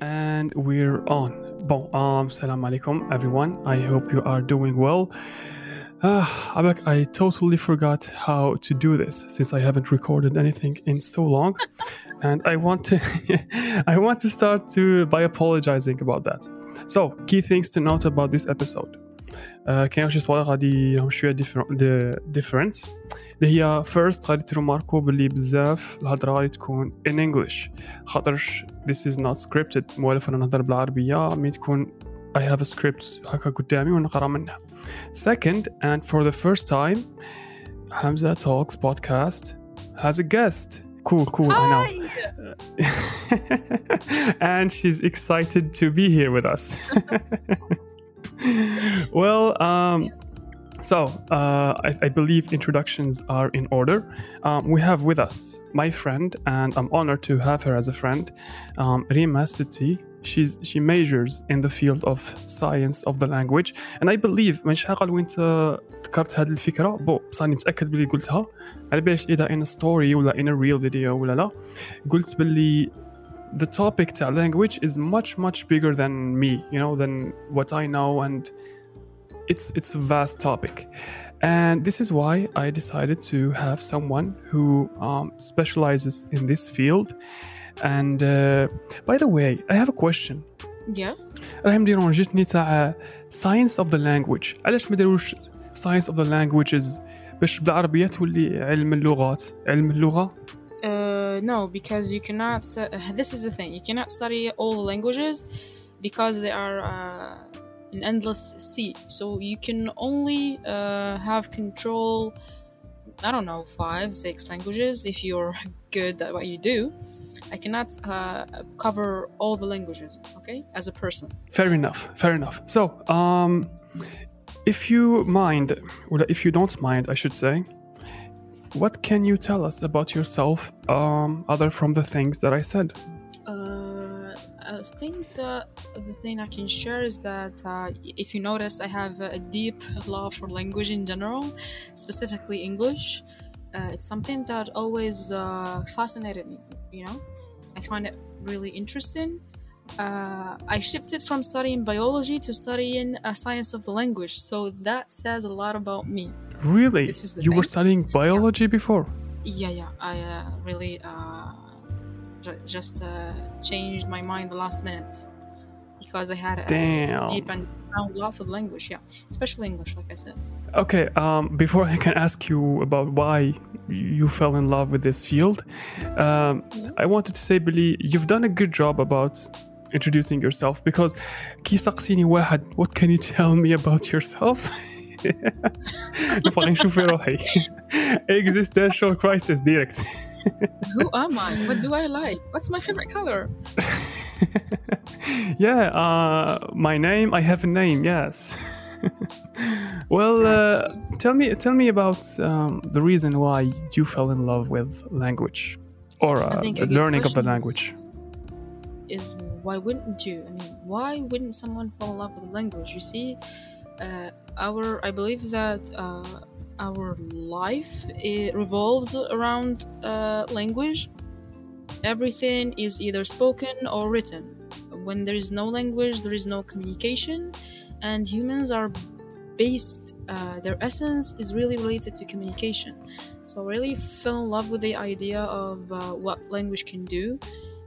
and we're on. Bon, um, salam alaikum, everyone. I hope you are doing well. Uh, Abek, I totally forgot how to do this since I haven't recorded anything in so long, and I want to, I want to start to by apologizing about that. So, key things to note about this episode. Uh, كاين شي صوالح غادي راهم شويه ديفرنت اللي هي فيرست غادي تروماركو باللي بزاف الهضره غادي تكون in English خاطرش this is not scripted موالف انا نهضر بالعربيه مي تكون I have a script هكا قدامي ونقرا منها second and for the first time Hamza Talks podcast has a guest cool cool I know and she's excited to be here with us well, um, so uh, I, I, believe introductions are in order. Um, we have with us my friend, and I'm honored to have her as a friend, um, Rima Siti. She's she majors in the field of science of the language, and I believe من شحال وانت ذكرت هذه الفكرة بو بصح أنا متأكد بلي قلتها على باليش إذا in a story ولا in a real video ولا لا قلت باللي the topic to language is much much bigger than me you know than what i know and it's it's a vast topic and this is why i decided to have someone who um, specializes in this field and uh, by the way i have a question Yeah. راهم يديرون جتني تاع science of the language علاش ما داروش science of the languages باش بالعربية تولي علم اللغات علم اللغة no, because you cannot. uh, this is the thing. You cannot study all the languages because they are uh, an endless sea. So you can only uh, have control. I don't know, five, six languages if you're good at what you do. I cannot uh, cover all the languages. Okay, as a person. Fair enough. Fair enough. So, um, if you mind, or if you don't mind, I should say, what can you tell us about yourself, um, other from the things that I said? Uh, I think the the thing I can share is that uh, if you notice, I have a deep love for language in general, specifically English. Uh, it's something that always uh, fascinated me. You know, I find it really interesting. Uh, I shifted from studying biology to studying a science of the language, so that says a lot about me. Really? This is the You were thing. studying biology before? Yeah, yeah. I uh, really uh, ju- just uh, changed my mind the last minute because I had a Damn. deep and profound love for the language. Yeah, especially English, like I said. Okay, um, before I can ask you about why you fell in love with this field, um, I wanted to say, Billy, you've done a good job about introducing yourself because كي سقسيني واحد what can you tell me about yourself نبغى نشوف في روحي existential crisis direct Who am I? What do I like? What's my favorite color? yeah, uh, my name. I have a name. Yes. well, uh, tell me, tell me about um, the reason why you fell in love with language or I uh, think the a good learning of the question language. is- Is why wouldn't you? I mean, why wouldn't someone fall in love with a language? You see, uh, our I believe that uh, our life revolves around uh, language. Everything is either spoken or written. When there is no language, there is no communication, and humans are based. Uh, their essence is really related to communication. So I really fell in love with the idea of uh, what language can do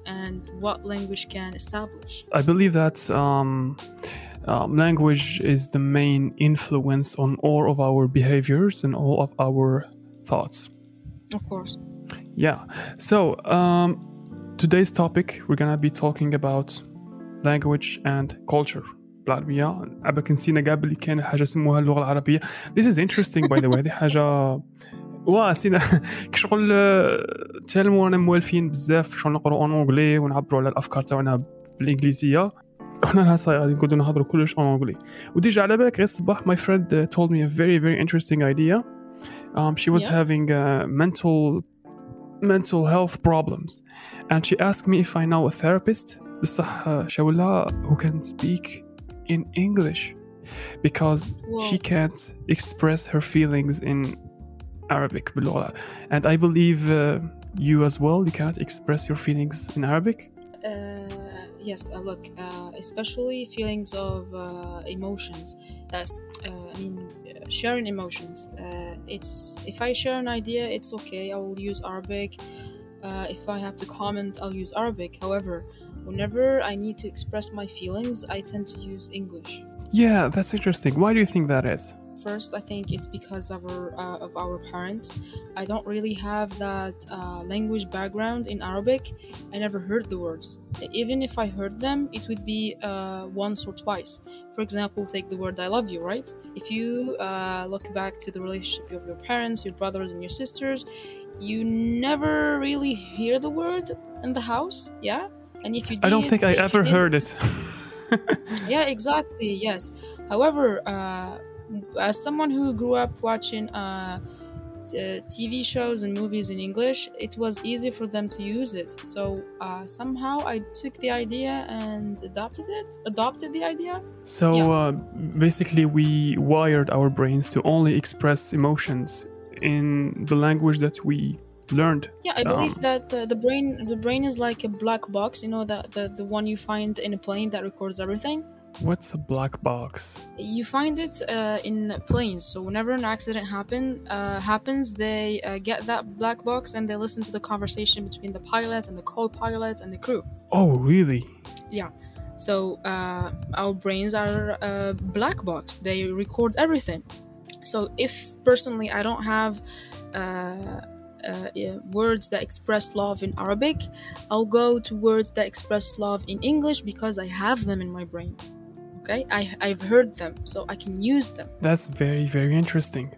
and what language can establish. I believe that um, um, language is the main influence on all of our behaviors and all of our thoughts. Of course. Yeah. So um, today's topic, we're gonna be talking about language and culture. بالعربية عباك نسينا قبل اللي كان حاجة اسمها اللغة العربية This is interesting by the way دي حاجة واه سينا كشغل تعلموا موالفين بزاف شغل نقروا اون اونغلي ونعبروا على الافكار تاعنا بالانجليزيه احنا لها صاي غادي نقعدوا نهضروا كلش اون اونغلي وديجا على بالك غير الصباح my friend uh, told me a very very interesting idea um, she was Yeah. having uh, mental mental health problems and she asked me if I know a therapist بصح uh, شاولها who can speak in English because she Whoa. can't express her feelings in Arabic باللغة and I believe uh, you as well you cannot express your feelings in Arabic Uh, yes, uh, look, uh, especially feelings of uh, emotions. Uh, I mean, sharing emotions. It's if I share an idea, it's okay. I will use Arabic. Uh, if I have to comment, I'll use Arabic. However, whenever I need to express my feelings, I tend to use English. Yeah, that's interesting. Why do you think that is? First, I think it's because of our uh, of our parents. I don't really have that uh, language background in Arabic. I never heard the words. Even if I heard them, it would be uh, once or twice. For example, take the word "I love you." Right? If you uh, look back to the relationship of your parents, your brothers, and your sisters, you never really hear the word in the house. Yeah. And if you did, I don't think I ever heard it. yeah exactly yes however uh, as someone who grew up watching uh, t- tv shows and movies in english it was easy for them to use it so uh, somehow i took the idea and adopted it adopted the idea So Yeah. uh, basically, we wired our brains to only express emotions in the language that we learned. yeah i believe Um, that uh, the brain the brain is like a black box you know the, the the one you find in a plane that records everything What's a black box? you find it uh, in planes so whenever an accident happen uh, happens they uh, get that black box and they listen to the conversation between the pilot and the co-pilot and the crew Oh, really? Yeah. So uh, our brains are a black box they record everything so if personally i don't have uh, uh, yeah, words that express love in arabic i'll go to words that express love in english because i have them in my brain okay I, i've heard them so i can use them That's very, very interesting.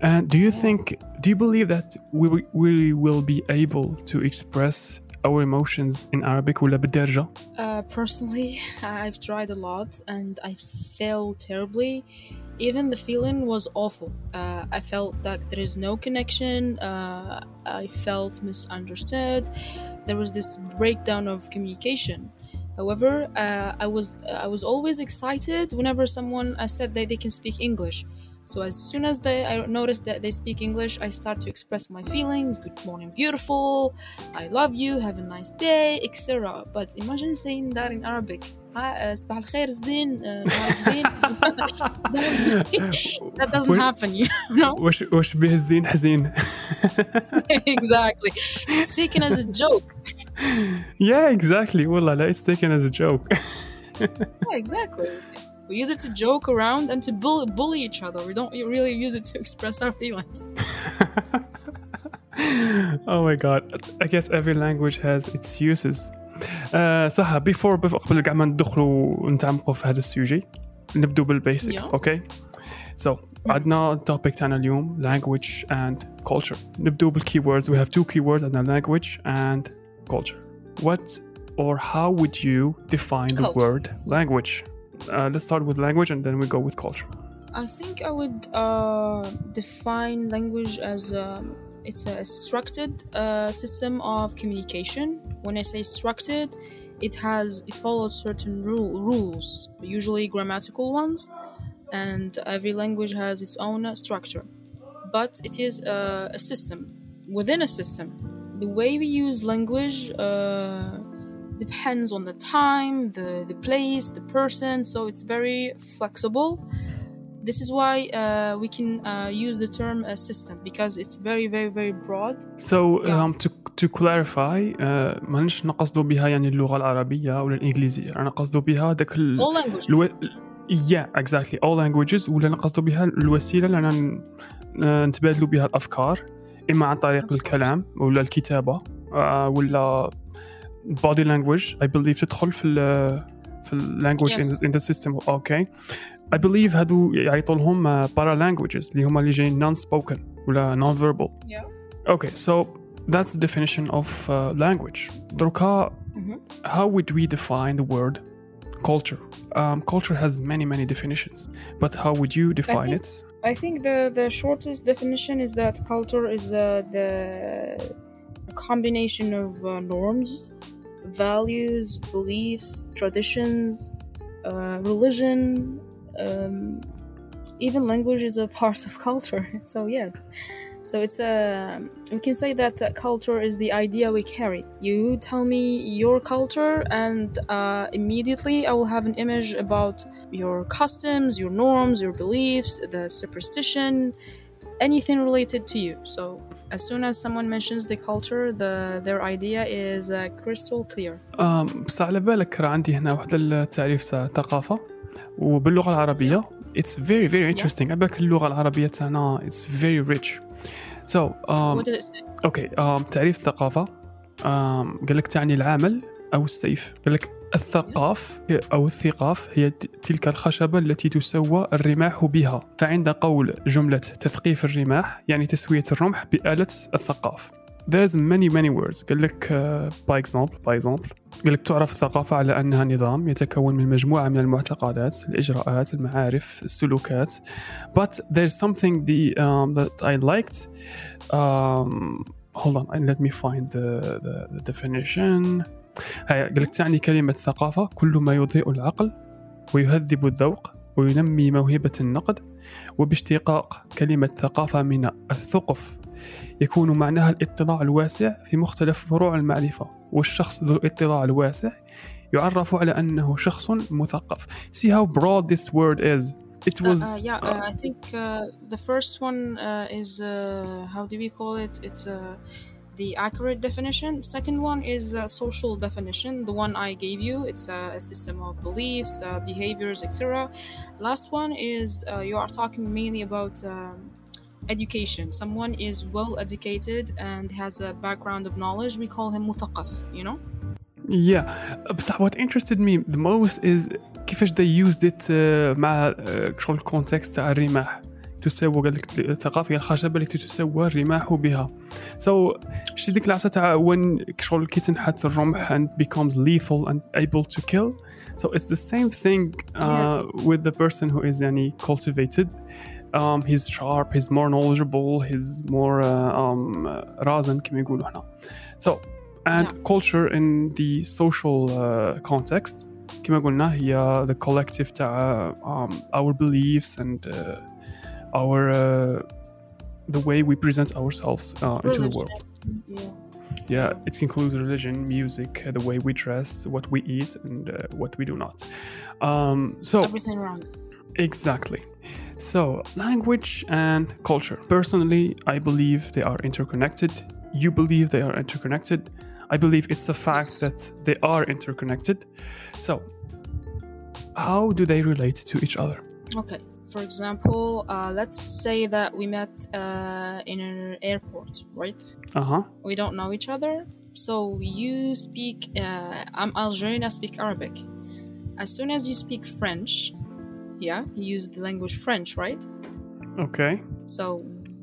And do you think, do you believe that we, we will be able to express our emotions in Arabic ولا بالدارجة? Uh, personally, I've tried a lot and I failed terribly. Even the feeling was awful. Uh, I felt that there is no connection. Uh, I felt misunderstood. There was this breakdown of communication. However, uh, I was I was always excited whenever someone uh, said that they can speak English. So as soon as they I noticed that they speak English, I start to express my feelings. Good morning, beautiful. I love you. Have a nice day, etc. But imagine saying that in Arabic. Hi, uh, صباح الخير زين uh, نهارك زين. that doesn't Wait. happen, you know. وش وش به الزين حزين exactly. It's taken as a joke. yeah exactly والله لا it's taken as a joke Yeah, exactly. We use it to joke around and to bully, bully each other. We don't really use it to express our feelings. oh my god I guess every language has its uses uh, صح before before قبل كاع ما ندخلوا ونتعمقوا في هذا السوجي نبدو بالبيسكس Yeah. اوكي سو عندنا التوبيك تاعنا اليوم language and culture نبدو بالكيوردز we have two keywords عندنا language and culture what or how would you define the Culture. word language uh, let's start with language and then we go with culture I think I would uh, define language as um, it's a structured uh, system of communication. When I say structured, it has it follows certain rule, rules, usually grammatical ones, and every language has its own structure. But it is uh, a system within a system The way we use language uh, depends on the time, the the place, the person. So it's very flexible this is why uh, we can uh, use the term uh, system because it's very very very broad So Yeah. um, to to clarify uh, مانيش نقصدوا بها يعني اللغة العربية ولا الإنجليزية أنا قصدوا بها داك ال... all languages الو... yeah exactly all languages ولا نقصدوا بها الوسيلة اللي أنا ن- ن- نتبادلوا بها الأفكار اما عن طريق الكلام ولا الكتابه ولا body language I believe تدخل في الـ في الـ اللانجويج in the system okay I believe هادو يعيطوا لهم بارا لانجويجز اللي هما اللي جايين non spoken ولا نون فيربال okay so that's the definition of uh, language دروكا mm -hmm. how would we define the word culture um, culture has many many definitions but how would you define it I think the the shortest definition is that culture is uh, the a combination of uh, norms, values, beliefs, traditions, uh, religion. Um, even language is a part of culture. So yes, So it's a we can say that uh, culture is the idea we carry. You tell me your culture, and uh, immediately I will have an image about your customs, your norms, your beliefs, the superstition, anything related to you. So as soon as someone mentions the culture, the their idea is uh, crystal clear. أم، بس على بالك راه عندي هنا واحد التعريف تاع ثقافة وباللغة العربية it's very very interesting. على بالك اللغة العربية تاعنا it's very rich. So um, what did it say? أوكي um, تعريف الثقافة. Um, قال لك تعني العمل أو السيف. قال لك الثقاف أو الثقاف هي تلك الخشبة التي تسوى الرماح بها. فعند قول جملة تثقيف الرماح يعني تسوية الرمح بآلة الثقاف. There's many many words. قال لك by example by example. قال لك تعرف الثقافة على أنها نظام يتكون من مجموعة من المعتقدات الإجراءات المعارف السلوكات. But there's something the, um, that I liked um, hold on and let me find the, the, the definition. هيا قال لك تعني كلمة ثقافة كل ما يضيء العقل ويهذب الذوق وينمي موهبة النقد. وباشتقاق كلمة ثقافة من الثقف يكون معناها الاطلاع الواسع في مختلف فروع المعرفة والشخص ذو الاطلاع الواسع يعرف على أنه شخص مثقف See how broad this word is It was uh, uh, yeah, uh, I think uh, the first one uh, is uh, how do we call it? It's uh, the accurate definition. Second one is a social definition. The one I gave you. It's a, a system of beliefs, uh, behaviors, etc. Last one is uh, you are talking mainly about. Um, education someone is well educated and has a background of knowledge we call him مثقف you know Yeah, بصح what interested me the most is كيفاش they used it uh, مع uh, شغل الكونتكست تاع الرماح تسوى قال لك الثقافة هي الخشبة التي تسوى الرماح بها so شتي ديك العصا تاع when شغل كي تنحت الرمح and becomes lethal and able to kill so it's the same thing uh, Yes. with the person who is يعني cultivated um, he's sharp he's more knowledgeable he's more uh, um, رازن كما يقولوا هنا so and Yeah. culture in the social uh, context كما قلنا هي the collective تاع um, our beliefs and uh, our uh, the way we present ourselves uh, into the Religion. world yeah yeah it includes religion music uh, the way we dress what we eat and uh, what we do not um, so everything around us Exactly. So, language and culture. Personally, I believe they are interconnected. You believe they are interconnected. I believe it's a fact that they are interconnected. So, how do they relate to each other? Okay. For example, uh, let's say that we met uh, in an airport, right? Uh huh. We don't know each other. So you speak, uh, I'm Algerian, I speak Arabic. As soon as you speak French, yeah, you use the language French, right? Okay. So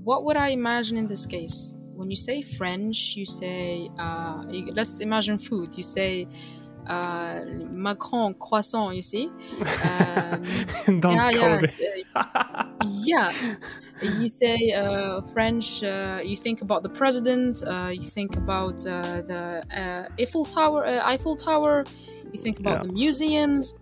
what would I imagine in this case? When you say French, you say, uh, let's imagine food. You say uh, Macron, croissant, you see? Um, Don't yeah, call yes, uh, yeah. You say uh, French, uh, you think about the president, uh, you think about uh, the uh, Eiffel Tower, uh, Eiffel Tower, you think about Yeah. the museums,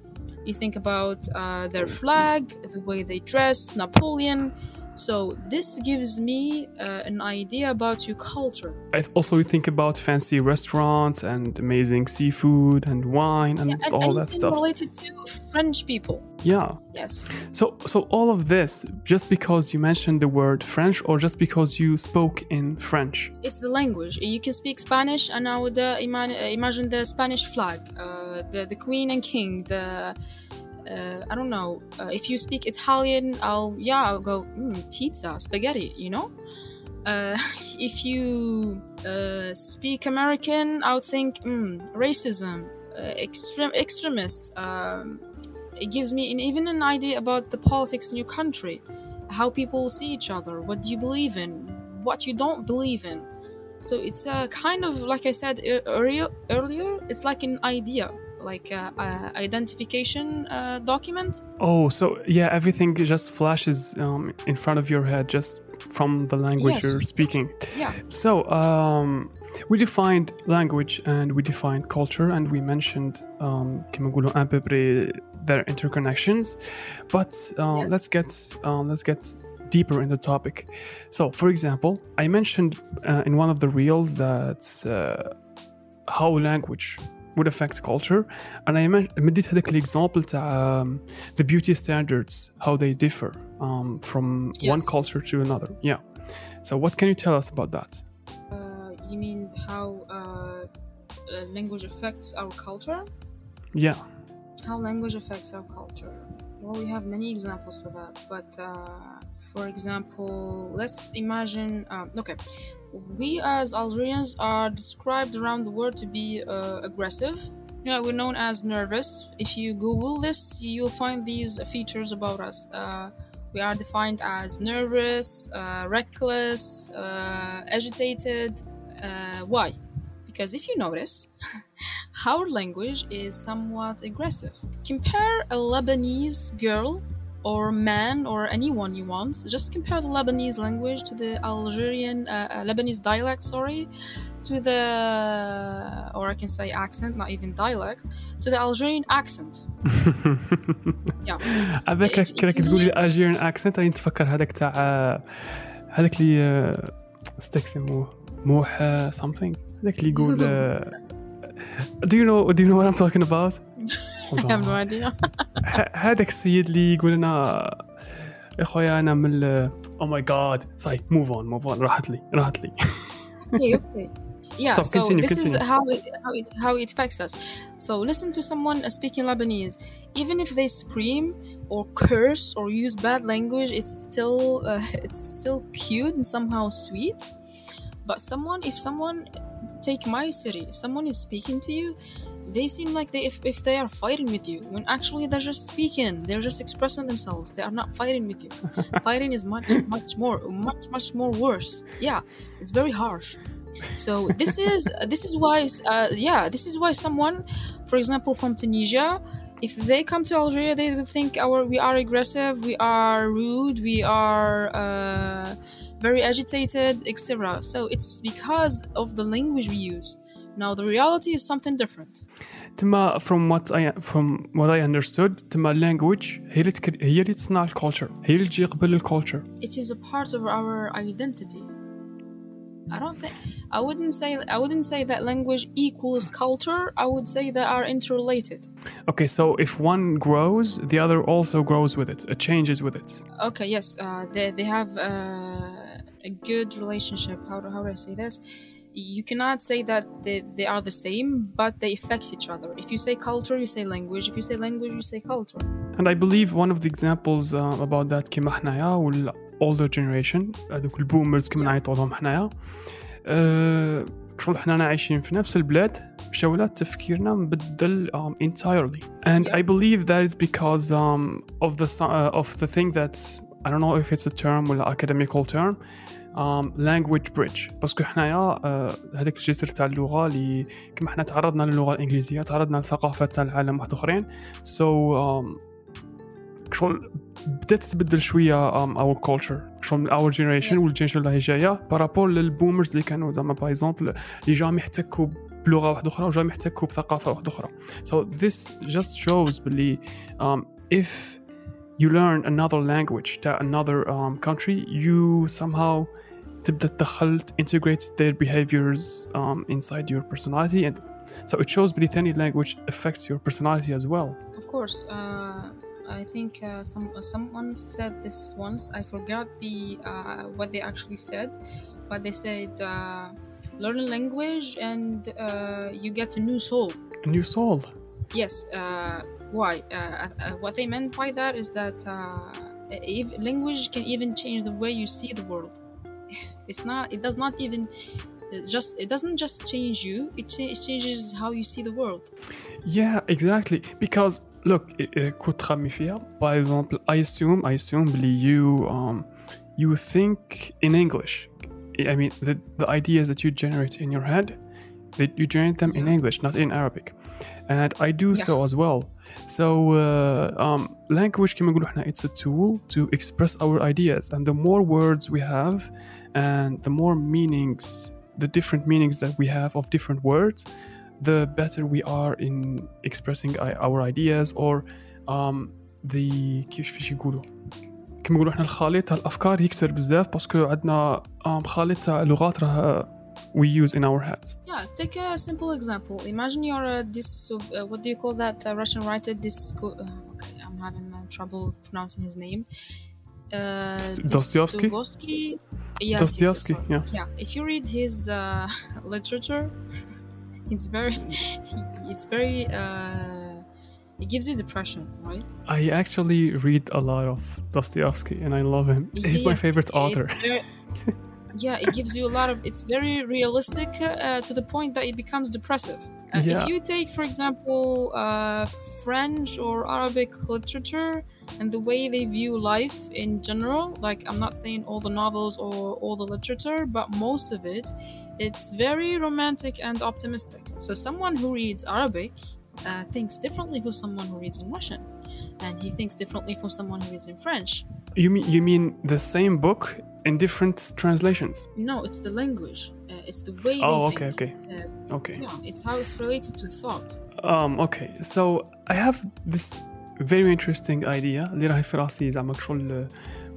you think about uh, their flag, the way they dress, Napoleon. So this gives me uh, an idea about your culture. I also think about fancy restaurants and amazing seafood and wine and and all that anything stuff. related to French people. Yeah. Yes. So, so all of this just because you mentioned the word French, or just because you spoke in French? It's the language. You can speak Spanish, and I would uh, uh, imagine the Spanish flag, uh, the the queen and king. The uh, I don't know. Uh, if you speak Italian, I'll yeah, I'll go mm, pizza, spaghetti. You know. Uh, if you uh, speak American, I'll think mm, racism, uh, extreme extremists. Um, it gives me an, even an idea about the politics in your country, how people see each other, what do you believe in, what you don't believe in. So it's a kind of like I said ear- earlier. Earlier, it's like an idea, like a, a identification uh, document. Oh, so yeah, everything just flashes um, in front of your head just from the language yes. you're speaking. Yeah. So um, we defined language and we defined culture and we mentioned um, and peu their interconnections, but uh, yes. let's get um, let's get deeper in the topic. So, for example, I mentioned uh, in one of the reels that uh, how language would affect culture and I men- مديت هذاك الاكزامبل تاع um, the beauty standards how they differ um, from one Yes. culture to another yeah so what can you tell us about that Uh, you mean how uh, uh, language affects our culture? yeah How language affects our culture? Well, we have many examples for that. But uh, for example, let's imagine. Um, okay, we as Algerians are described around the world to be uh, aggressive. Yeah, we're known as nervous. If you Google this, you'll find these features about us. Uh, we are defined as nervous, uh, reckless, uh, agitated. Uh, why? Because if you notice, our language is somewhat aggressive. Compare a Lebanese girl or man or anyone you want. Just compare the Lebanese language to the Algerian, uh, uh, Lebanese dialect, sorry, to the, or I can say accent, not even dialect, to the Algerian accent. Yeah. هذاك If- if كراك you تقول hear- لي اجيرن اكسنت راني نتفكر هذاك تاع هذاك اللي آه، ستيك يسموه موحى something هذاك اللي يقول آه، do you know do you know what I'm talking about I have no idea. ه- هذاك السيد اللي يقول لنا يا خويا انا من او ماي جاد صاي موف اون موف اون راحت لي راحت لي okay, okay. Yeah, So, so, continue, this continue. is how it, how it how it affects us. So listen to someone uh, speaking Lebanese. Even if they scream or curse or use bad language, it's still uh, it's still cute and somehow sweet. But someone, if someone take my city, if someone is speaking to you, they seem like they if, if they are fighting with you when actually they're just speaking they're just expressing themselves they are not fighting with you. Fighting is much much more much much more worse. Yeah it's very harsh. So this is this is why uh, yeah this is why someone for example from tunisia if they come to algeria they will think our we are aggressive we are rude we are uh, very agitated etc so it's because of the language we use now the reality is something different تما from what I from what I understood تما language هي اللي تكر... هي اللي تصنع الكولتشر هي اللي تجي قبل الكولتشر it is a part of our identity. I don't think I wouldn't say I wouldn't say that language equals culture. I would say they are interrelated. Okay, so if one grows, the other also grows with it. It changes with it. Okay, yes, uh, they they have uh, a good relationship. How do how do I say this? You cannot say that they, they are the same, but they affect each other. If you say culture, you say language. If you say language, you say culture. And I believe one of the examples uh, about that كيما حنايا وال older generation هذوك البومرز كما نعيطوا لهم حنايا أه شغل حنا عايشين في نفس البلاد شولات تفكيرنا مبدل um, entirely and Yeah. I believe that is because um, of the so- uh, of the thing that I don't know if it's a term ولا academical term language bridge. باسكو حنايا uh, هذاك الجسر تاع اللغة اللي كما حنا تعرضنا للغة الإنجليزية تعرضنا لثقافات تاع العالم واحد آخرين. So um, شغل بدات تتبدل شوية our culture. شغل generation Yes. والجينيريشن اللي هي جاية. بارابور للبومرز اللي كانوا زعما باغ اكزومبل اللي جاهم يحتكوا بلغة واحدة أخرى وجاهم يحتكوا بثقافة واحدة أخرى. So this just shows باللي um, if you learn another language تاع another um, country you somehow تبدا تدخل integrate their behaviors um, inside your personality and so it shows باللي ثاني language affects your personality as well Of course, uh, I think uh, some someone said this once. I forgot the uh, what they actually said, but they said uh, learn a language and uh, you get a new soul. a new soul Yes. why uh, uh, what they meant by that is that uh, language can even change the way you see the world. It's not it does not even just it doesn't just change you it, ch it, changes how you see the world. Yeah exactly. Because look uh, by example i assume i assume you um you think in english. I mean the, the ideas that you generate in your head that you generate them yeah. in english not in arabic And I do Yeah. so as well. So uh, um, language كما نقولوا احنا it's a tool to express our ideas, and the more words we have, and the more meanings, the different meanings that we have of different words, the better we are in expressing i- our ideas or um, the كيف فيش يقولوا كما نقولوا احنا الخليط تاع الافكار يكثر بزاف باسكو عندنا um, خليط تاع لغات راه we use in our heads Yeah, take a simple example. Imagine you're a this uh, what do you call that uh, Russian writer? This uh, okay, I'm having uh, trouble pronouncing his name. Uh, Dostoevsky? Dostoevsky. Yes, yes, Dostoevsky, sorry. yeah. Yeah, if you read his uh, literature, it's very, it's very. Uh, it gives you depression, right? I actually read a lot of Dostoevsky and I love him. He's my favorite author. Yeah, it gives you a lot of. It's very realistic uh, to the point that it becomes depressive. Uh, Yeah. If you take, for example, uh, French or Arabic literature and the way they view life in general, like I'm not saying all the novels or all the literature, but most of it, it's very romantic and optimistic. So someone who reads Arabic uh, thinks differently from someone who reads in Russian, and he thinks differently from someone who reads in French. You mean you mean the same book in different translations? No, it's the language. Uh, it's the way they Oh, think. okay, okay, Uh, okay. yeah, it's how it's related to thought. Um, okay, so I have this very interesting idea اللي راهي في راسي زعما شغل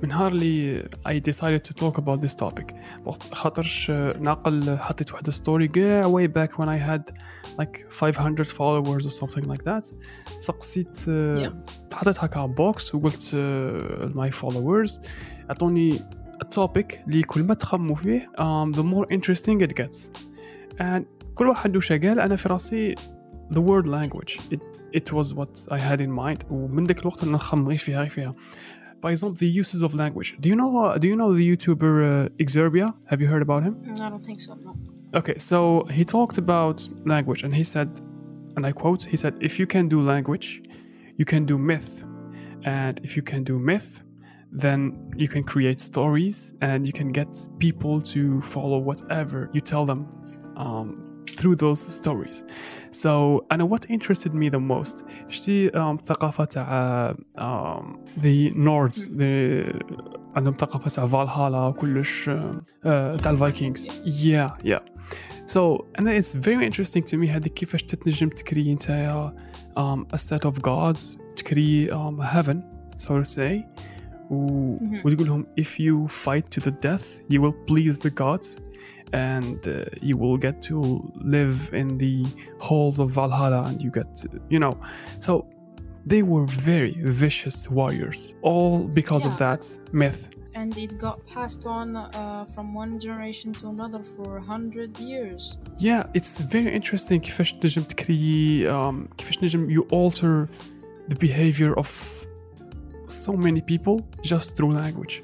من نهار اللي I decided to talk about this topic وقت خاطرش ناقل حطيت واحدة ستوري كاع way back when I had like 500 followers or something like that سقسيت Yeah. حطيت هكا بوكس وقلت uh, my followers اعطوني a topic اللي كل ما فيه um, the more interesting it gets and كل واحد وش قال أنا في راسي the word language it, it was what I had in mind ومن ذاك الوقت أنا نخمم غير فيها غير فيها example, the uses of language. Do you know? Uh, do you know the YouTuber uh, Exurb1a? Have you heard about him? I don't think so. No. Okay, so he talked about language, and he said, and I quote, he said, "If you can do language, you can do myth, and if you can do myth, then you can create stories and you can get people to follow whatever you tell them um, through those stories. So, and what interested me the most, شتي um, ثقافة تاع um, the Nords, the عندهم ثقافة تاع فالهالا وكلش uh, تاع الفايكنجز. Yeah, yeah. So, and it's very interesting to me هذيك كيفاش تتنجم تكري نتايا um, a set of gods تكري um, heaven so to say و... وتقول لهم if you fight to the death you will please the gods and uh, you will get to live in the halls of Valhalla and you get you know so they were very vicious warriors all because of Yeah. that myth And it got passed on uh, from one generation to another for a hundred years. Yeah, it's very interesting كيفاش تنجم تكري um, كيفاش نجم you alter the behavior of so many people just through language.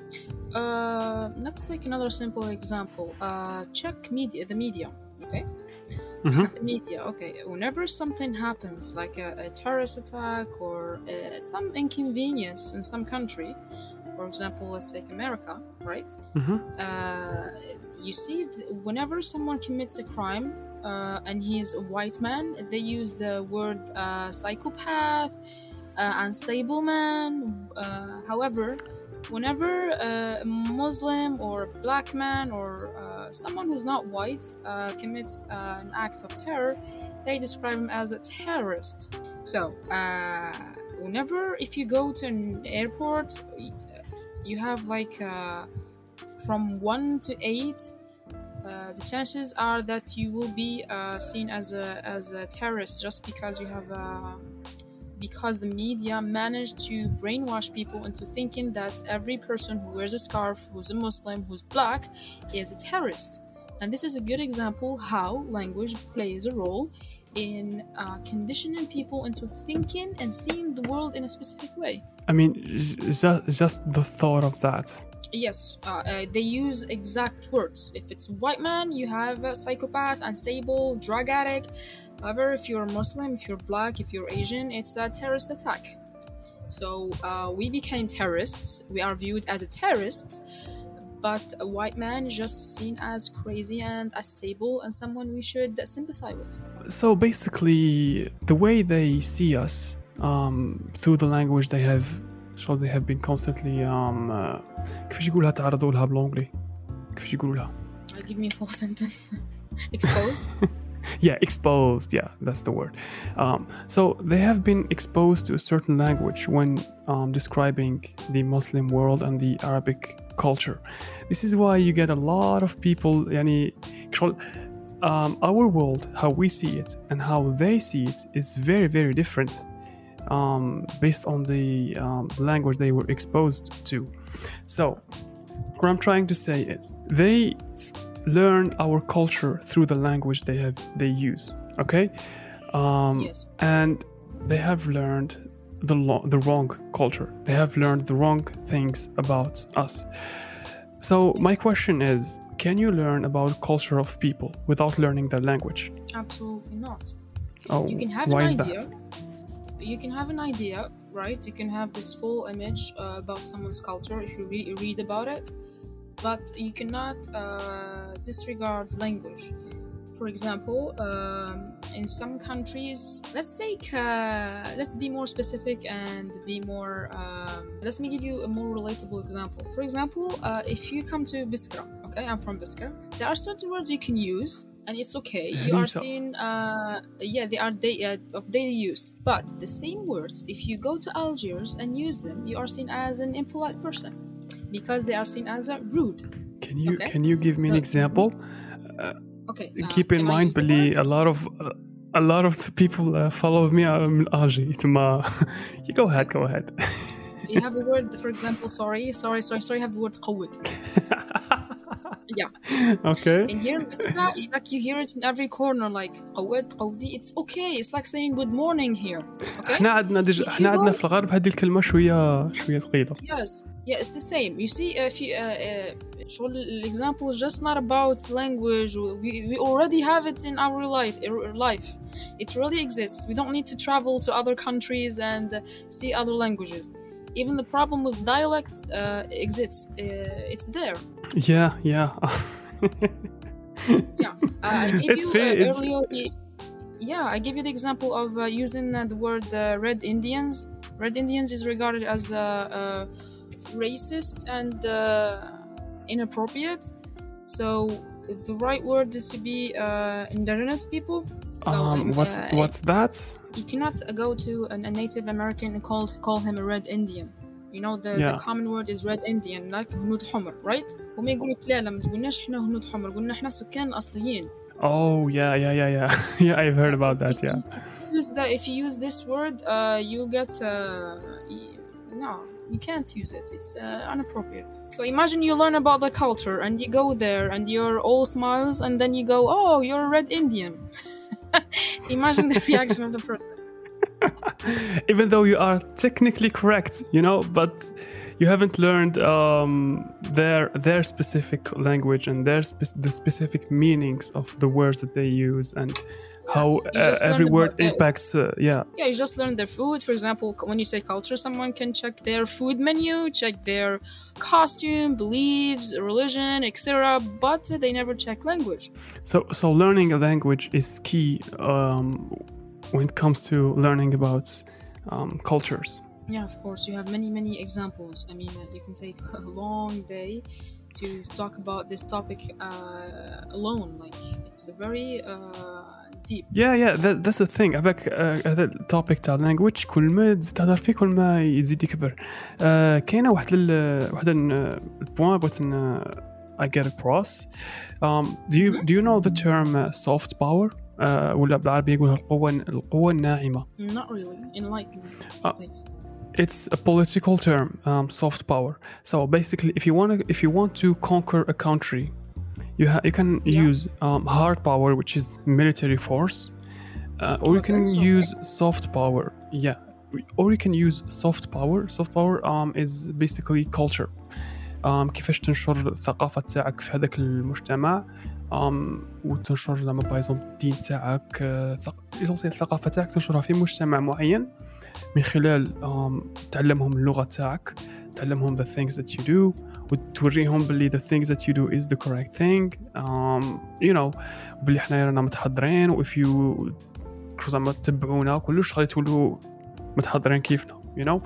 Uh, let's take another simple example. Uh, check media, the media. Okay. Mhm. The media. Okay. Whenever something happens, like a, a terrorist attack or uh, some inconvenience in some country, for example, let's take America, right? Mhm. Uh, you see, whenever someone commits a crime uh, and he is a white man, they use the word uh, psychopath, uh, unstable man. Uh, however, whenever a Muslim or a black man or uh, someone who's not white uh, commits uh, an act of terror, they describe him as a terrorist. So, whenever if you go to an airport, you have like from one to eight. Uh, the chances are that you will be uh, seen as a as a terrorist just because you have a because the media managed to brainwash people into thinking that every person who wears a scarf, who's a Muslim, who's black, is a terrorist. And this is a good example how language plays a role in uh, conditioning people into thinking and seeing the world in a specific way. I mean, just the thought of that. Yes, uh, uh, they use exact words. If it's a white man, you have a psychopath, unstable, drug addict. However, if you're Muslim, if you're black, if you're Asian, it's a terrorist attack. So uh, we became terrorists. We are viewed as a terrorist, but a white man is just seen as crazy and unstable and someone we should sympathize with. So basically, the way they see us um, through the language they have, so they have been constantly um, uh, كيفاش يقولها تعرضوا لها بالانجلي؟ كيفاش يقولوا لها؟ Uh, give me a full sentence. Exposed. yeah exposed yeah that's the word. Um, so they have been exposed to a certain language when um, describing the muslim world and the arabic culture. This is why you get a lot of people yani, um, our world how we see it and how they see it is very very different um, based on the um, language they were exposed to. So what i'm trying to say is they learn our culture through the language they have they use okay um, Yes. and they have learned the lo- the wrong culture they have learned the wrong things about us so my question is can you learn about culture of people without learning their language Absolutely not. oh You can have why an is idea. that You can have an idea, right? You can have this full image uh, about someone's culture if you re- read about it, but you cannot uh, disregard language. For example, um, in some countries, let's take, uh, let's be more specific and be more. Um, let me give you a more relatable example. For example, uh, if you come to Biskra, okay, I'm from Biskra, there are certain words you can use and it's okay. You are seen, uh, yeah, they are day, uh, of daily use. But the same words, if you go to Algiers and use them, you are seen as an impolite person because they are seen as a rude. can you Okay. can you give me an So- example Okay. uh, keep in can I mind use the Billy, word? a lot of a lot of people uh, follow me من اجي تما you go ahead go ahead You have the word, for example, sorry, sorry, sorry, sorry. You have the word قود. yeah. okay And here in Biskra, like you hear it in every corner, like قود, قودي. It's okay. It's like saying good morning here. Okay. احنا عندنا دج... If احنا you عندنا go- في الغرب هذه الكلمه شويه شويه ثقيله Yes, yeah, it's the same. You see, if you, uh, uh, شغل example is just not about language. We, we already have it in our life. Life, it really exists. We don't need to travel to other countries and uh, see other languages. Even the problem with dialect uh, exists. Uh, it's there. yeah yeah Yeah, uh, I gave It's you uh, earlier. the- Yeah, I gave you the example of uh, using uh, the word uh, Red Indians. Red Indians is regarded as uh, uh, racist and uh, inappropriate. So the right word is to be uh, indigenous people. So um, what's uh, what's that you cannot uh, go to an, a Native American and call call him a Red Indian. You know the, the Yeah. common word is Red Indian like هنود حمر right؟ هما يقولوا لك لا لا ما تقولناش احنا هنود حمر قلنا احنا سكان اصليين. oh yeah yeah yeah yeah yeah I've heard about that yeah use that if you use this word uh, you'll get uh, y- no you can't use it it's uh, inappropriate so imagine you learn about the culture and you go there and you're all smiles and then you go oh you're a red indian imagine the reaction of the person. Even though you are technically correct you know but you haven't learned um, their their specific language and their spe- the specific meanings of the words that they use and how uh, every word about impacts uh, yeah yeah you just learn their food for example when you say culture someone can check their food menu check their costume beliefs religion etc but they never check language so so learning a language is key um, when it comes to learning about um, cultures Yeah, of course. You have many, many examples. I mean, uh, you can take a long day to talk about this topic uh, alone. Like, it's a very uh, deep. Yeah, yeah, that, that's the thing. أباك آه، هذا التوبيك تاع language كل ما تزيد تهضر فيه كل ما يزيد يكبر. آه، كاينة واحد ال واحد البوان بغيت ن I get across. Um, do you do you know the term uh, soft power? آه، ولا بالعربية يقولها القوة القوة الناعمة. Not really. Enlighten me, Uh, please. It's a political term, um, soft power. So basically, if you want to if you want to conquer a country, you ha- you can Yeah. use um, hard power, which is military force, uh, or you can Okay, so- use soft power. Yeah, or you can use soft power. Soft power um, is basically culture. um, كيفاش تنشر الثقافة تاعك في هذاك المجتمع um, وتنشر زعما بايزون الدين تاعك آه، ثق- essentially الثقافة تاعك تنشرها في مجتمع معين من خلال um, تعلمهم اللغة تاعك تعلمهم the things that you do وتوريهم باللي the things that you do is the correct thing um, you know وباللي حنا رانا متحضرين و if you شو زعما تتبعونا كلش غادي تولوا متحضرين كيفنا you know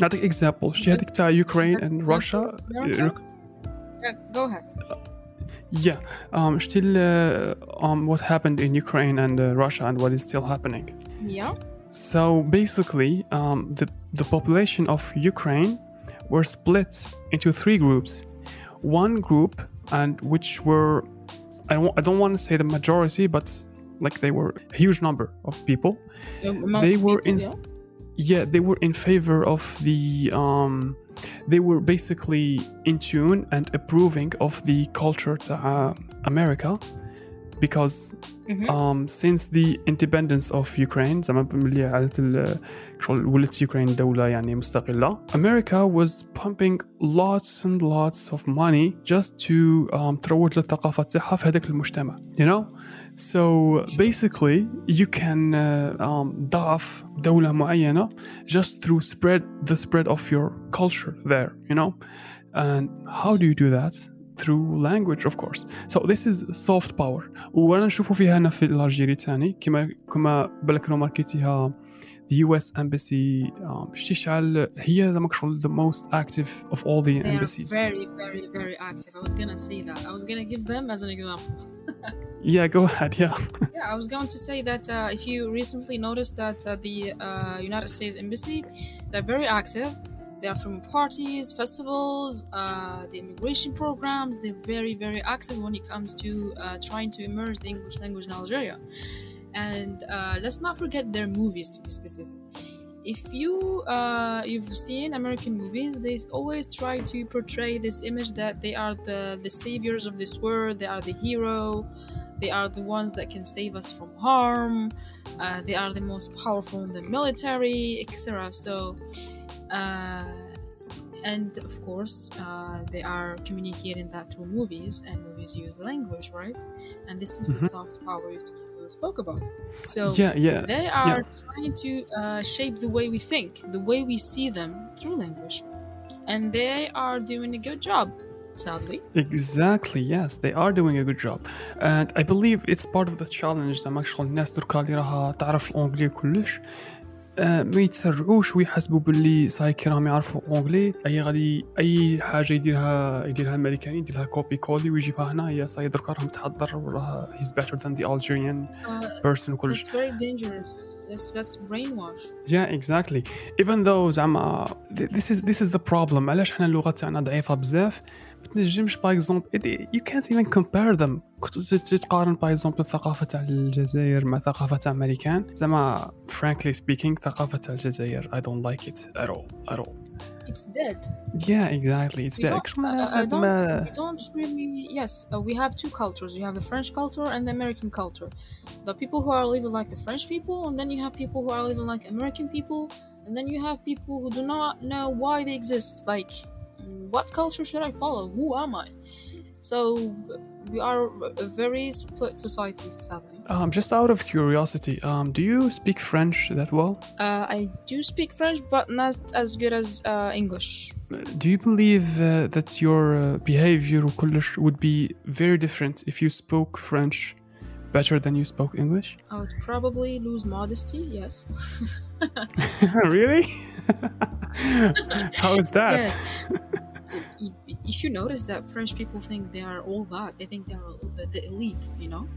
نعطيك example شتي هذيك تاع Ukraine Best and example Russia is America. Yeah, go ahead. Yeah, um, still uh, um, what happened in Ukraine and uh, Russia and what is still happening. Yeah. So basically, um, the the population of Ukraine were split into three groups. One group, and which were, I don't, I don't want to say the majority, but like they were a huge number of people. Amount they were people, in, yeah? yeah, they were in favor of the, um, they were basically in tune and approving of the culture to uh, America, because Mhm. um, since the independence of Ukraine زعما ملي عادت ال- شغل ولات يوكرين دولة يعني مستقلة America was pumping lots and lots of money just to um, تروج للثقافة تاعها في هذاك المجتمع you know so basically you can uh, um, ضعف دولة معينة just through spread the spread of your culture there you know and how do you do that through language of course so this is soft power وانا نشوفوا فيها هنا في الجيري تاني كما كما بالك ماركتيها the US embassy um, شتي شحال هي زعما شغل the most active of all the They are embassies very, very, very active. I was gonna say that. I was gonna give them as an example. yeah go ahead yeah Yeah, I was going to say that uh, if you recently noticed that uh, the uh, United States Embassy, they're very active. They are from parties, festivals, uh, the immigration programs. They're very, very active when it comes to uh, trying to immerse the English language in Algeria. And uh, let's not forget their movies, to be specific. If you uh, you've seen American movies, they always try to portray this image that they are the the saviors of this world. They are the hero. They are the ones that can save us from harm. Uh, they are the most powerful in the military, etc. So, and of course, uh, they are communicating that through movies, and movies use language, right? And this is the Mhm. soft power you, you spoke about. So, yeah yeah they are trying to uh, shape the way we think, the way we see them through language. And they are doing a good job, sadly. Exactly, yes, they are doing a good job. And I believe it's part of the challenge زعما شغل الناس دركا اللي راها تعرف الانجلي كلش آه، ما يتسرعوش ويحسبوا باللي صاي كي راهم يعرفوا الانجلي أي غادي أي حاجة يديرها يديرها الامريكاني يديرها كوبي كولي ويجيبها هنا هي صاي دركا راهم تحضر وراه better than the Algerian Uh, person وكلش That's very dangerous. That's that's brainwash. Yeah, exactly. Even though زعما th- this is this is the problem علاش حنا اللغة تاعنا ضعيفة بزاف تنجمش باغ اكزومبل you can't even compare them كنت تت- تتقارن باغ اكزومبل الثقافة تاع الجزائر مع ثقافة تاع امريكان زعما frankly speaking ثقافة تاع الجزائر I don't like it at all at all It's dead. yeah exactly it's We that don't, uh, I don't, we don't really. Yes, uh, we have two cultures. You have the French culture and the American culture. The people who are living like the French people, and then you have people who are living like American people, and then you have people who do not know why they exist. Like, mm, what culture should I follow? Who am I? So we are a very split society, sadly. Um, just out of curiosity, um, do you speak French that well? Uh, I do speak French, but not as good as uh, English. Uh, do you believe uh, that your uh, behavior would be very different if you spoke French better than you spoke English? I would probably lose modesty, yes. really? How is that? Yes. If you notice that French people think they are all that, they think they are the, the elite, you know.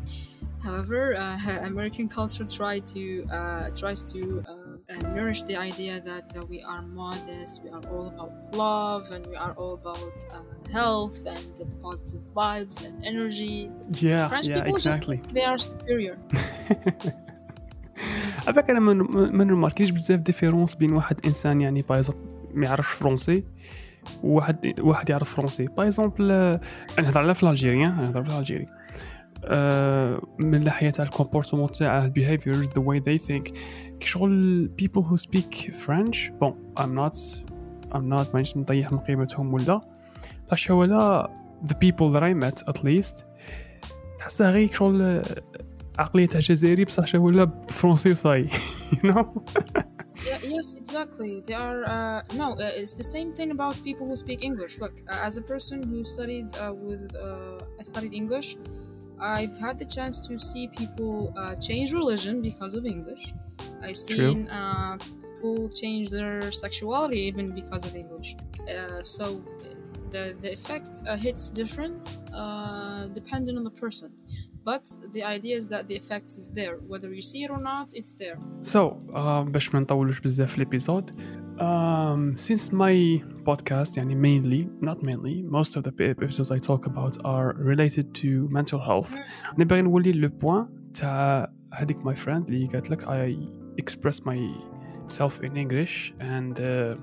However, uh, American culture try to uh, tries to uh, uh, nourish the idea that uh, we are modest, we are all about love, and we are all about uh, health and the positive vibes and energy. Yeah, French yeah, people just exactly. think they are superior. عفاك أنا ما ما نماركيش بزاف ديفيرونس بين واحد انسان يعني باغ ما يعرفش فرونسي وواحد واحد يعرف فرونسي أنا نهضر على في الالجيريان نهضر في الالجيري آه، من الناحيه تاع الكومبورتمون تاعه البيهافيرز ذا واي they think كي شغل people who speak French bon I'm not I'm not مانيش نطيح من قيمتهم ولا بصح ولا the people that I met at least تحسها غير شغل عقلية تاع جزائري بصح ولا فرونسي وصاي you know Yeah, yes, exactly. They are uh, no. Uh, it's the same thing about people who speak English. Look, uh, as a person who studied uh, with, uh, I studied English. I've had the chance to see people uh, change religion because of English. I've seen uh, people change their sexuality even because of English. Uh, so the the effect uh, hits different uh, depending on the person But the idea is that the effect is there, whether you see it or not. It's there. So, uh, باش ما نطولوش بزاف في الابيزود um, since my podcast يعني mainly not mainly most of the episodes I talk about are related to mental health أنا باغي نولي لو بوان تاع هذيك my friend اللي قالت لك I express myself in English and uh,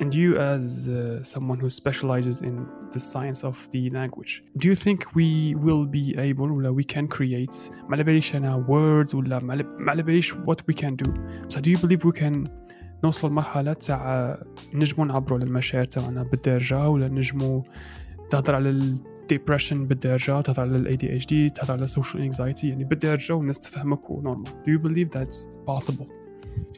and you as uh, someone who specializes in the science of the language do you think we will be able ولا we can create ما على باليش أنا words ولا ما على- ما على باليش what we can do so do you believe we can نوصلوا لمرحلة تاع نجموا نعبروا على المشاعر تاعنا بالدارجة ولا نجموا تهضر على الديبرشن بالدارجة تهضر على ال ADHD تهضر على social anxiety يعني بالدارجة والناس تفهمك ونورمال do you believe that's possible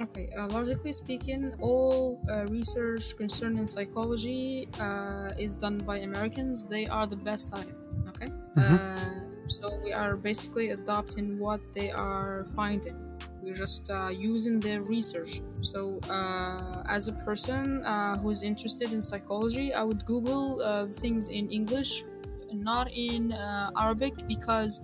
Okay, uh, logically speaking, all uh, research concerning psychology uh, is done by Americans. They are the best at it. Okay, Mhm. uh, so we are basically adopting what they are finding. We're just uh, using their research. So, uh, as a person uh, who is interested in psychology, I would Google uh, things in English, not in uh, Arabic, because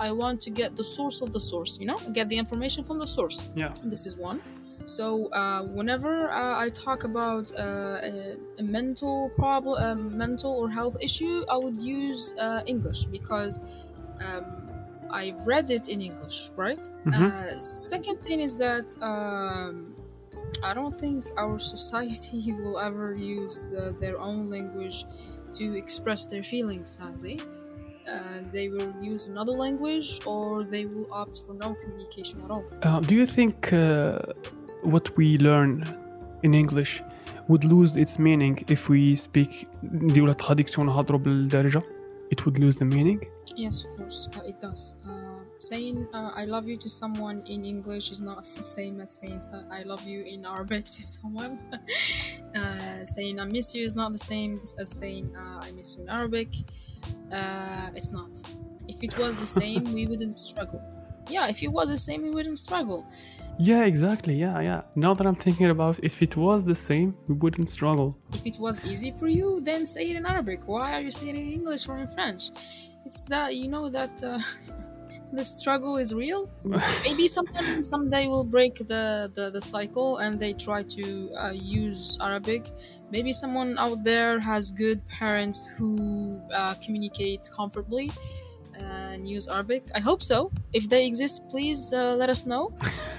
I want to get the source of the source. You know, get the information from the source. yeah This is one. So uh, whenever uh, I talk about uh, a, a mental problem, a mental or health issue, I would use uh, English because um, I've read it in English, right? Mhm. Uh, second thing is that um, I don't think our society will ever use the, their own language to express their feelings. Sadly, uh, they will use another language or they will opt for no communication at all. Uh, do you think uh, what we learn in English would lose its meaning if we speak نديرو لها traduction نهضرو بالدارجة it would lose the meaning Yes, of course, uh, it does. Uh, saying uh, I love you to someone in English is not the same as saying so- I love you in Arabic to someone. uh, saying I miss you is not the same as saying uh, I miss you in Arabic. Uh, it's not. If it was the same, we wouldn't struggle. Yeah, if it was the same, we wouldn't struggle. yeah exactly yeah yeah now that I'm thinking about it, if it was the same we wouldn't struggle If it was easy for you, then say it in Arabic. Why are you saying it in English or in French? It's that you know that uh, the struggle is real. Maybe someone someday will break the, the, the cycle and they try to uh, use Arabic. Maybe someone out there has good parents who uh, communicate comfortably and use Arabic. I hope so. If they exist, please uh, let us know.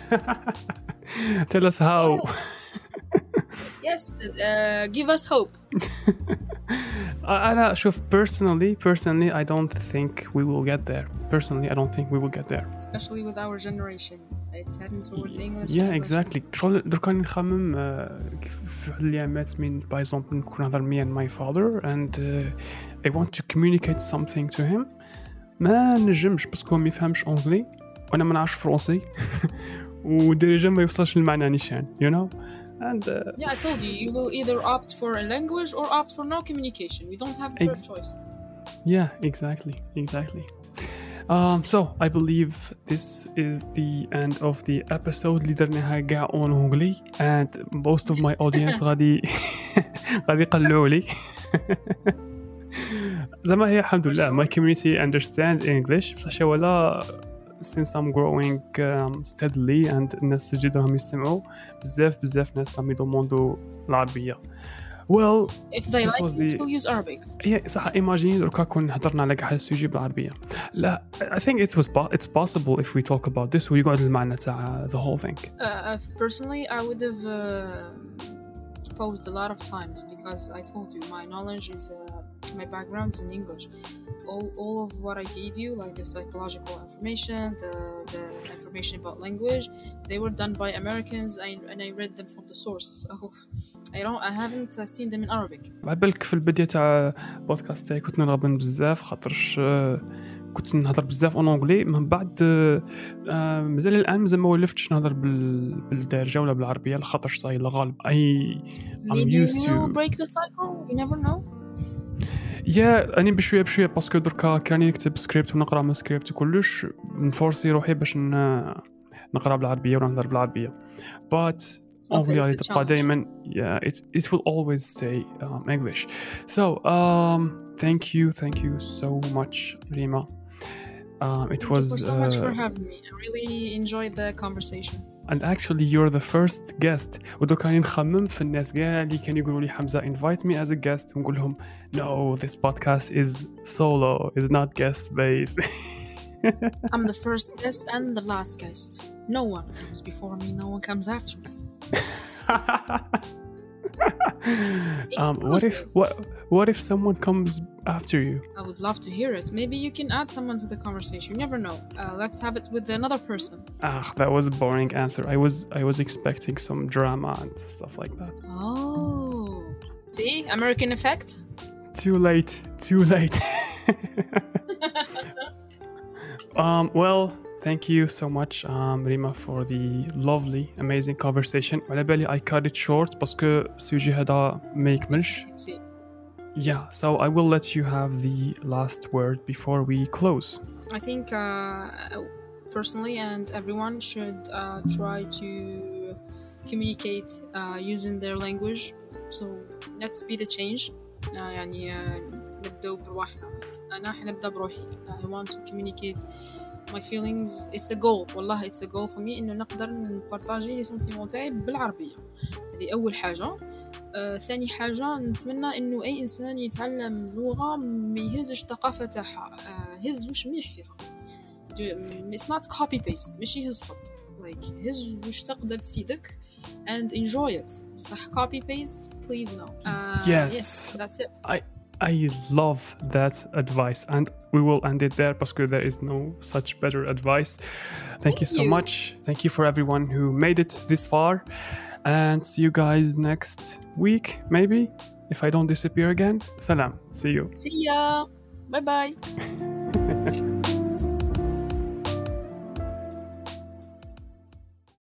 tell us how Yes, uh, give us hope. أنا شوف personally personally I don't think we will get there personally I don't think we will get there especially with our generation. It's heading towards English. yeah English. exactly شغل دركا نخمم آه، في واحد الأيامات من باي اكزومبل نكون نهضر me and my father and uh, I want to communicate something to him ما نجمش باسكو ما يفهمش اونغلي وانا ما نعرفش فرونسي وديجا ما يوصلش للمعنى نيشان you know and uh, Yeah, I told you, you will either opt for a language or opt for no communication. We don't have a third Ex- choice. Yeah, exactly, exactly. Um, so I believe this is the end of the episode اللي درناها كاع اون انجلي and most of my audience غادي غادي يقلعوا لي زعما هي الحمد لله my community understand English بصح شي ولا since I'm growing um, steadily and الناس الجدد راهم يسمعوا بزاف بزاف ناس راهم يضموندوا العربية well If they This like was it, the- we'll use Arabic. هي صح ايماجيني دركا كون هضرنا على كاع السوجي بالعربيه لا I think it was po- it's possible if we talk about this ويقعد المعنى تاع the whole thing Uh, uh, personally, I would have uh, posed a lot of times because I told you my knowledge is uh, my background is in English. All, all of what I gave you, like the psychological information, the, the information about language, they were done by Americans, and, and I read them from the source. So I don't, I haven't uh, seen them in Arabic. على بالك في البدايه تاع البودكاست تاعي كنت نغبن بزاف خاطرش آه، كنت نهضر بزاف اون اونغلي من بعد آه، آه، مازال الان مازال ما ولفتش نهضر بال... بالدارجه ولا بالعربيه لخاطرش صاي الغالب اي Maybe used to- break the cycle. You never know. يا اني بشويه بشويه باسكو دركا كراني نكتب سكريبت ونقرا من سكريبت وكلش نفورسي روحي باش ن... نقرا بالعربيه ولا نهضر بالعربيه but اونجلي it's غادي a تبقى challenge. دائما yeah it it will always stay um, English so um thank you thank you so much Rima um, it Thank was you for so much for uh, having me. I really enjoyed the conversation. and actually you're the first guest ودرك راني نخمم في الناس كاع اللي كانوا يقولوا لي حمزه invite me as a guest ونقول لهم no this podcast is solo is not guest based I'm the first guest and the last guest. No one comes before me, no one comes after me. um, what if Exclusive. what what if someone comes after you I would love to hear it. Maybe you can add someone to the conversation. You never know. Uh, let's have it with another person. ah that was a boring answer i was i was expecting some drama and stuff like that Oh. See? American effect? too late too late um well thank you so much um Rima for the lovely amazing conversation على بالي I cut it short باسكو السوجي هذا ما يكملش See. yeah so I will let you have the last word before we close I think uh, personally and everyone should uh, try to communicate uh, using their language. So let's be the change. Uh, يعني uh, نبدأ برواحنا. أنا حنبدأ بروحي. I want to communicate my feelings. It's a goal. والله it's a goal for me إنه نقدر نبارطاجي لي سنتيمون تاعي بالعربية. هذه أول حاجة. آه، ثاني حاجة نتمنى إنه أي إنسان يتعلم لغة ما يهزش الثقافة تاعها آه، هز وش مليح فيها Do- it's not copy paste ماشي هز خط like هز وش تقدر تفيدك and enjoy it صح copy paste please no uh, Yes. yes that's it I I love that advice and we will end it there because there is no such better advice. Thank, Thank you so you. much. Thank you for everyone who made it this far. And see you guys next week, maybe, if I don't disappear again. Salam. See you. see ya bye bye